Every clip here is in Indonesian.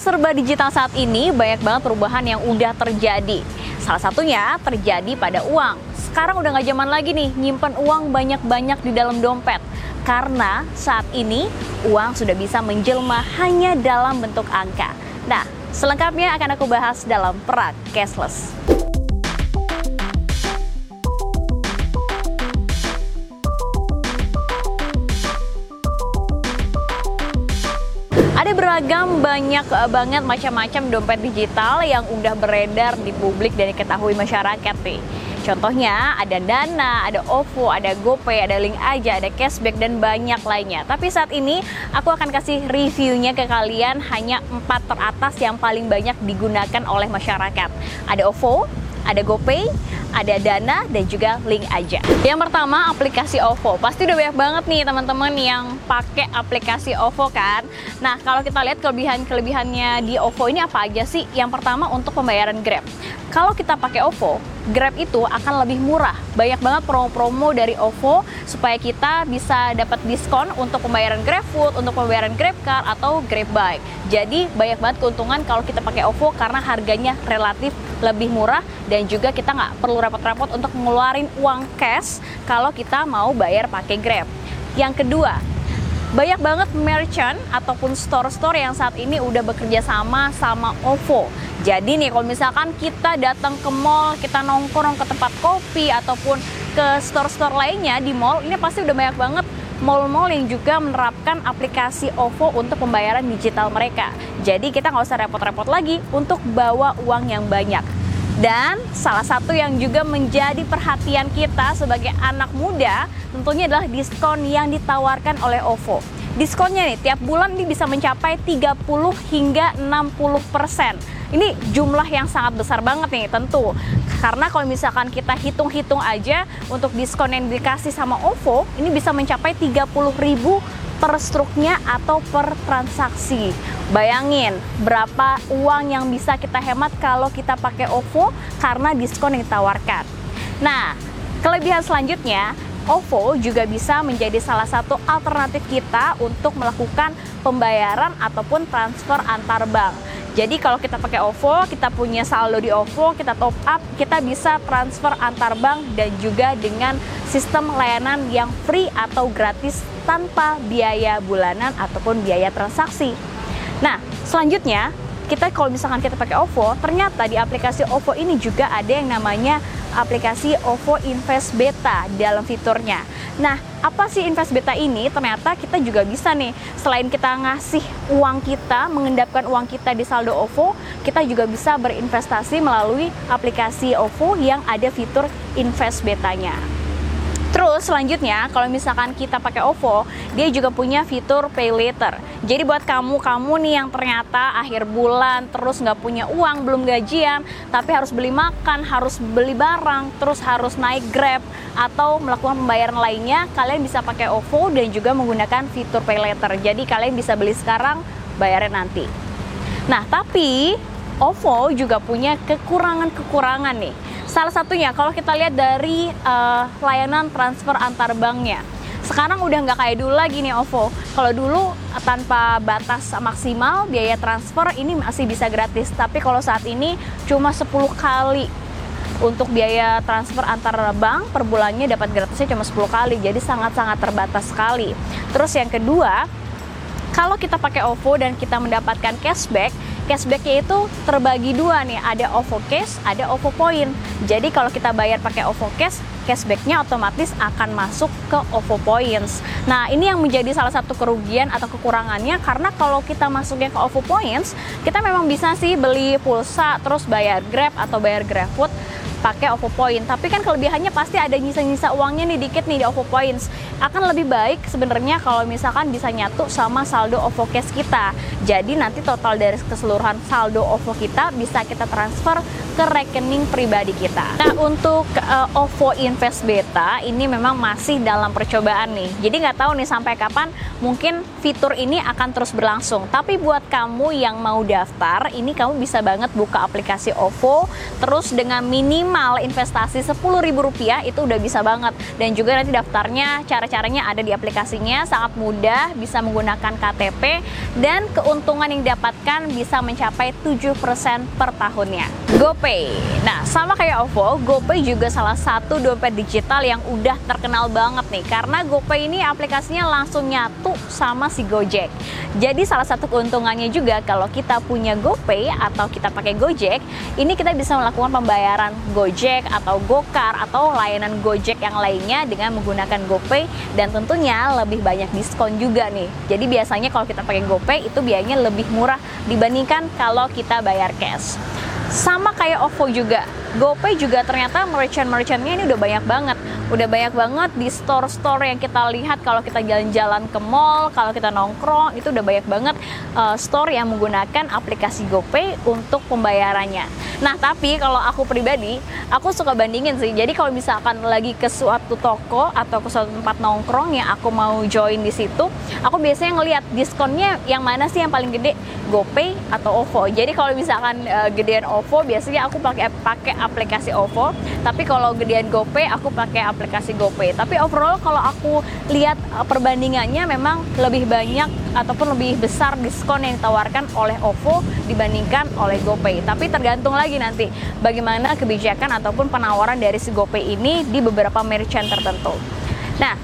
serba digital saat ini banyak banget perubahan yang udah terjadi. Salah satunya terjadi pada uang. Sekarang udah nggak zaman lagi nih nyimpen uang banyak-banyak di dalam dompet. Karena saat ini uang sudah bisa menjelma hanya dalam bentuk angka. Nah, selengkapnya akan aku bahas dalam Perak Cashless. Ada beragam banyak eh, banget macam-macam dompet digital yang udah beredar di publik dan diketahui masyarakat nih. Contohnya ada Dana, ada OVO, ada GoPay, ada Link Aja, ada Cashback dan banyak lainnya. Tapi saat ini aku akan kasih reviewnya ke kalian hanya empat teratas yang paling banyak digunakan oleh masyarakat. Ada OVO, ada GoPay, ada Dana dan juga Link aja. Yang pertama aplikasi OVO. Pasti udah banyak banget nih teman-teman yang pakai aplikasi OVO kan. Nah, kalau kita lihat kelebihan-kelebihannya di OVO ini apa aja sih? Yang pertama untuk pembayaran Grab. Kalau kita pakai OVO, Grab itu akan lebih murah. Banyak banget promo-promo dari OVO supaya kita bisa dapat diskon untuk pembayaran GrabFood, untuk pembayaran GrabCar atau GrabBike. Jadi banyak banget keuntungan kalau kita pakai OVO karena harganya relatif lebih murah dan juga kita nggak perlu repot-repot untuk ngeluarin uang cash kalau kita mau bayar pakai Grab. Yang kedua, banyak banget merchant ataupun store-store yang saat ini udah bekerja sama sama OVO. Jadi nih kalau misalkan kita datang ke mall, kita nongkrong ke tempat kopi ataupun ke store-store lainnya di mall, ini pasti udah banyak banget mall-mall yang juga menerapkan aplikasi OVO untuk pembayaran digital mereka. Jadi kita nggak usah repot-repot lagi untuk bawa uang yang banyak. Dan salah satu yang juga menjadi perhatian kita sebagai anak muda tentunya adalah diskon yang ditawarkan oleh OVO. Diskonnya nih tiap bulan ini bisa mencapai 30 hingga 60 persen. Ini jumlah yang sangat besar banget nih tentu. Karena kalau misalkan kita hitung-hitung aja untuk diskon yang dikasih sama OVO ini bisa mencapai 30 ribu per struknya atau per transaksi. Bayangin berapa uang yang bisa kita hemat kalau kita pakai OVO karena diskon yang ditawarkan. Nah, kelebihan selanjutnya OVO juga bisa menjadi salah satu alternatif kita untuk melakukan pembayaran ataupun transfer antar bank. Jadi kalau kita pakai OVO, kita punya saldo di OVO, kita top up, kita bisa transfer antar bank dan juga dengan sistem layanan yang free atau gratis tanpa biaya bulanan ataupun biaya transaksi. Nah, selanjutnya kita kalau misalkan kita pakai OVO, ternyata di aplikasi OVO ini juga ada yang namanya aplikasi OVO Invest Beta dalam fiturnya. Nah, apa sih Invest Beta ini? Ternyata kita juga bisa nih, selain kita ngasih uang kita, mengendapkan uang kita di saldo OVO, kita juga bisa berinvestasi melalui aplikasi OVO yang ada fitur Invest Betanya. Terus selanjutnya kalau misalkan kita pakai OVO, dia juga punya fitur pay later. Jadi buat kamu-kamu nih yang ternyata akhir bulan terus nggak punya uang, belum gajian, tapi harus beli makan, harus beli barang, terus harus naik Grab atau melakukan pembayaran lainnya, kalian bisa pakai OVO dan juga menggunakan fitur pay later. Jadi kalian bisa beli sekarang, bayarnya nanti. Nah, tapi OVO juga punya kekurangan-kekurangan nih Salah satunya kalau kita lihat dari uh, layanan transfer antar banknya. Sekarang udah nggak kayak dulu lagi nih OVO. Kalau dulu tanpa batas maksimal biaya transfer ini masih bisa gratis. Tapi kalau saat ini cuma 10 kali untuk biaya transfer antar bank per bulannya dapat gratisnya cuma 10 kali. Jadi sangat-sangat terbatas sekali. Terus yang kedua, kalau kita pakai OVO dan kita mendapatkan cashback, cashbacknya itu terbagi dua nih, ada OVO Cash, ada OVO Point. Jadi kalau kita bayar pakai OVO Cash, cashbacknya otomatis akan masuk ke OVO Points. Nah ini yang menjadi salah satu kerugian atau kekurangannya karena kalau kita masuknya ke OVO Points, kita memang bisa sih beli pulsa, terus bayar Grab atau bayar GrabFood, pakai OVO Point. Tapi kan kelebihannya pasti ada nyisa-nyisa uangnya nih dikit nih di OVO Points. Akan lebih baik sebenarnya kalau misalkan bisa nyatu sama saldo OVO Cash kita. Jadi nanti total dari keseluruhan saldo OVO kita bisa kita transfer ke ke rekening pribadi kita. Nah, untuk uh, OVO Invest Beta ini memang masih dalam percobaan nih. Jadi nggak tahu nih sampai kapan mungkin fitur ini akan terus berlangsung. Tapi buat kamu yang mau daftar, ini kamu bisa banget buka aplikasi OVO terus dengan minimal investasi Rp10.000 itu udah bisa banget. Dan juga nanti daftarnya cara-caranya ada di aplikasinya, sangat mudah, bisa menggunakan KTP dan keuntungan yang didapatkan bisa mencapai 7% per tahunnya. GoPay. Nah, sama kayak OVO, GoPay juga salah satu dompet digital yang udah terkenal banget nih karena GoPay ini aplikasinya langsung nyatu sama si Gojek. Jadi salah satu keuntungannya juga kalau kita punya GoPay atau kita pakai Gojek, ini kita bisa melakukan pembayaran Gojek atau Gokar atau layanan Gojek yang lainnya dengan menggunakan GoPay dan tentunya lebih banyak diskon juga nih. Jadi biasanya kalau kita pakai GoPay itu biayanya lebih murah dibandingkan kalau kita bayar cash. Sama kayak OVO juga, GoPay juga ternyata merchant-merchantnya ini udah banyak banget. Udah banyak banget di store-store yang kita lihat kalau kita jalan-jalan ke mall, kalau kita nongkrong, itu udah banyak banget uh, store yang menggunakan aplikasi GoPay untuk pembayarannya. Nah, tapi kalau aku pribadi, aku suka bandingin sih. Jadi kalau misalkan lagi ke suatu toko atau ke suatu tempat nongkrong yang aku mau join di situ, aku biasanya ngelihat diskonnya yang mana sih yang paling gede, GoPay atau OVO. Jadi kalau misalkan uh, gedean OVO, biasanya aku pakai pakai aplikasi OVO, tapi kalau gedean GoPay aku pakai aplikasi GoPay. Tapi overall kalau aku lihat uh, perbandingannya memang lebih banyak ataupun lebih besar diskon yang ditawarkan oleh OVO dibandingkan oleh GoPay. Tapi tergantung lagi nanti bagaimana kebijakan ataupun penawaran dari si GoPay ini di beberapa merchant tertentu. Nah,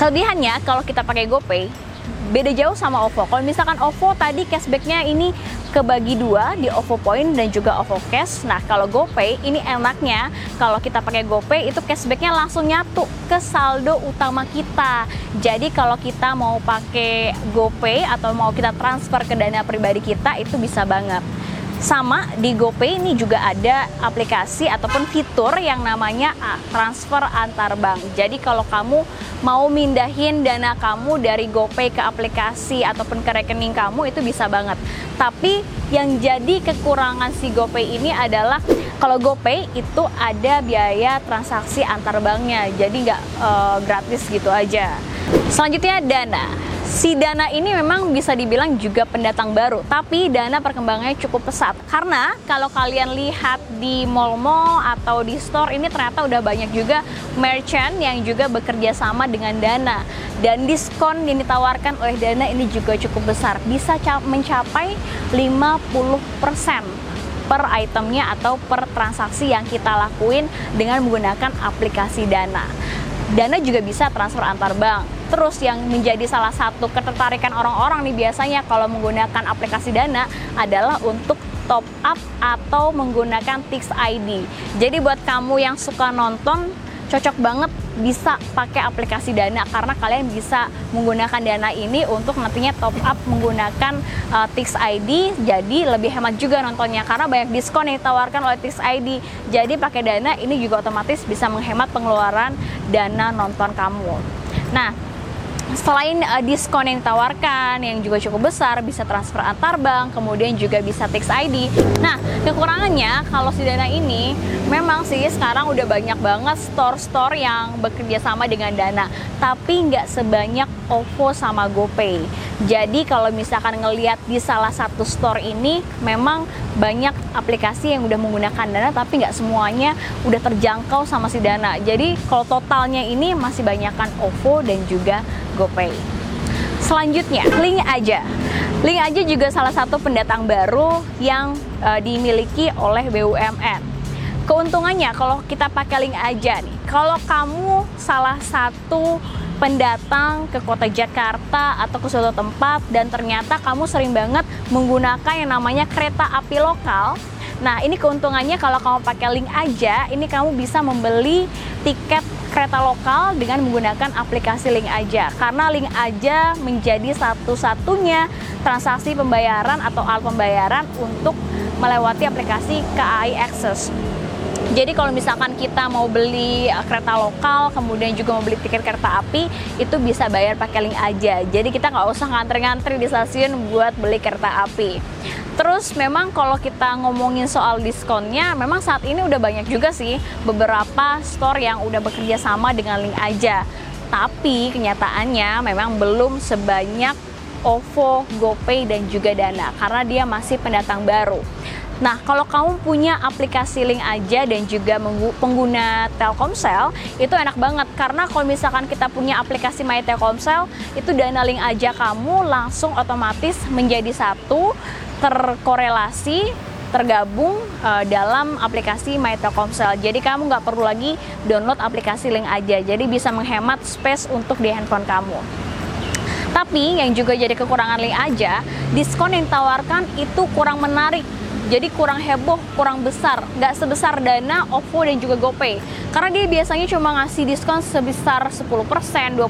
kelebihannya kalau kita pakai GoPay beda jauh sama OVO. Kalau misalkan OVO tadi cashbacknya ini kebagi dua di OVO Point dan juga OVO Cash. Nah kalau GoPay ini enaknya kalau kita pakai GoPay itu cashbacknya langsung nyatu ke saldo utama kita. Jadi kalau kita mau pakai GoPay atau mau kita transfer ke dana pribadi kita itu bisa banget. Sama di GoPay ini juga ada aplikasi ataupun fitur yang namanya ah, transfer antar bank. Jadi kalau kamu mau mindahin dana kamu dari GoPay ke aplikasi ataupun ke rekening kamu itu bisa banget. Tapi yang jadi kekurangan si GoPay ini adalah kalau GoPay itu ada biaya transaksi antar banknya, jadi nggak uh, gratis gitu aja. Selanjutnya Dana. Si Dana ini memang bisa dibilang juga pendatang baru, tapi Dana perkembangannya cukup pesat. Karena kalau kalian lihat di mall-mall atau di store ini ternyata udah banyak juga merchant yang juga bekerja sama dengan Dana. Dan diskon yang ditawarkan oleh Dana ini juga cukup besar, bisa mencapai 50% per itemnya atau per transaksi yang kita lakuin dengan menggunakan aplikasi Dana. Dana juga bisa transfer antar bank Terus yang menjadi salah satu ketertarikan orang-orang nih biasanya kalau menggunakan aplikasi Dana adalah untuk top up atau menggunakan Tix ID. Jadi buat kamu yang suka nonton cocok banget bisa pakai aplikasi Dana karena kalian bisa menggunakan Dana ini untuk nantinya top up menggunakan uh, Tix ID jadi lebih hemat juga nontonnya karena banyak diskon yang ditawarkan oleh Tix ID. Jadi pakai Dana ini juga otomatis bisa menghemat pengeluaran dana nonton kamu. Nah, selain uh, diskon yang ditawarkan yang juga cukup besar bisa transfer antar bank kemudian juga bisa tax ID nah kekurangannya kalau si dana ini memang sih sekarang udah banyak banget store-store yang bekerja sama dengan dana tapi nggak sebanyak OVO sama GoPay. Jadi kalau misalkan ngelihat di salah satu store ini memang banyak aplikasi yang udah menggunakan dana tapi nggak semuanya udah terjangkau sama si dana jadi kalau totalnya ini masih banyakkan OVO dan juga GoPay. Selanjutnya, Link Aja. Link Aja juga salah satu pendatang baru yang uh, dimiliki oleh BUMN. Keuntungannya kalau kita pakai Link Aja nih, kalau kamu salah satu pendatang ke kota Jakarta atau ke suatu tempat dan ternyata kamu sering banget menggunakan yang namanya kereta api lokal. Nah, ini keuntungannya kalau kamu pakai link aja, ini kamu bisa membeli tiket kereta lokal dengan menggunakan aplikasi Link Aja karena Link Aja menjadi satu-satunya transaksi pembayaran atau alat pembayaran untuk melewati aplikasi KAI Access. Jadi kalau misalkan kita mau beli uh, kereta lokal, kemudian juga mau beli tiket kereta api, itu bisa bayar pakai link aja. Jadi kita nggak usah ngantri-ngantri di stasiun buat beli kereta api. Terus memang kalau kita ngomongin soal diskonnya, memang saat ini udah banyak juga sih beberapa store yang udah bekerja sama dengan link aja. Tapi kenyataannya memang belum sebanyak OVO, GoPay, dan juga Dana karena dia masih pendatang baru. Nah, kalau kamu punya aplikasi link aja dan juga pengguna Telkomsel, itu enak banget karena kalau misalkan kita punya aplikasi My Telkomsel, itu dana link aja kamu langsung otomatis menjadi satu terkorelasi tergabung uh, dalam aplikasi My Telkomsel. Jadi kamu nggak perlu lagi download aplikasi link aja. Jadi bisa menghemat space untuk di handphone kamu. Tapi yang juga jadi kekurangan link aja, diskon yang ditawarkan itu kurang menarik jadi kurang heboh, kurang besar, nggak sebesar Dana, OVO dan juga GoPay. Karena dia biasanya cuma ngasih diskon sebesar 10%, 20%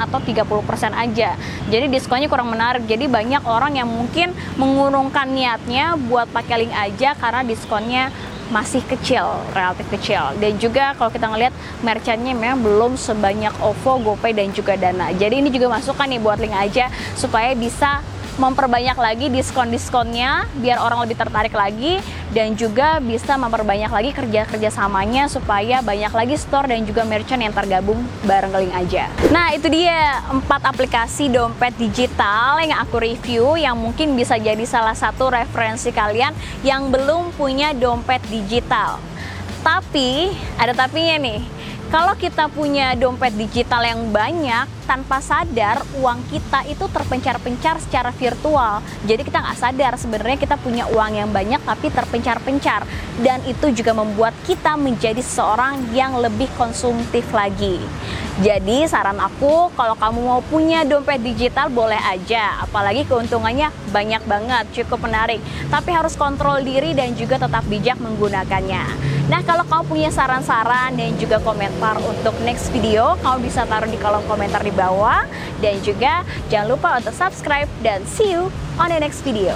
atau 30% aja. Jadi diskonnya kurang menarik. Jadi banyak orang yang mungkin mengurungkan niatnya buat pakai link aja karena diskonnya masih kecil, relatif kecil. Dan juga kalau kita ngelihat merchantnya memang belum sebanyak OVO, GoPay dan juga Dana. Jadi ini juga masukkan nih buat link aja supaya bisa memperbanyak lagi diskon-diskonnya biar orang lebih tertarik lagi dan juga bisa memperbanyak lagi kerja-kerja samanya supaya banyak lagi store dan juga merchant yang tergabung bareng Link aja. Nah itu dia empat aplikasi dompet digital yang aku review yang mungkin bisa jadi salah satu referensi kalian yang belum punya dompet digital. Tapi ada tapinya nih kalau kita punya dompet digital yang banyak, tanpa sadar uang kita itu terpencar-pencar secara virtual. Jadi kita nggak sadar sebenarnya kita punya uang yang banyak tapi terpencar-pencar. Dan itu juga membuat kita menjadi seorang yang lebih konsumtif lagi. Jadi saran aku kalau kamu mau punya dompet digital boleh aja, apalagi keuntungannya banyak banget, cukup menarik. Tapi harus kontrol diri dan juga tetap bijak menggunakannya. Nah, kalau kamu punya saran-saran dan juga komentar untuk next video, kamu bisa taruh di kolom komentar di bawah. Dan juga jangan lupa untuk subscribe dan see you on the next video.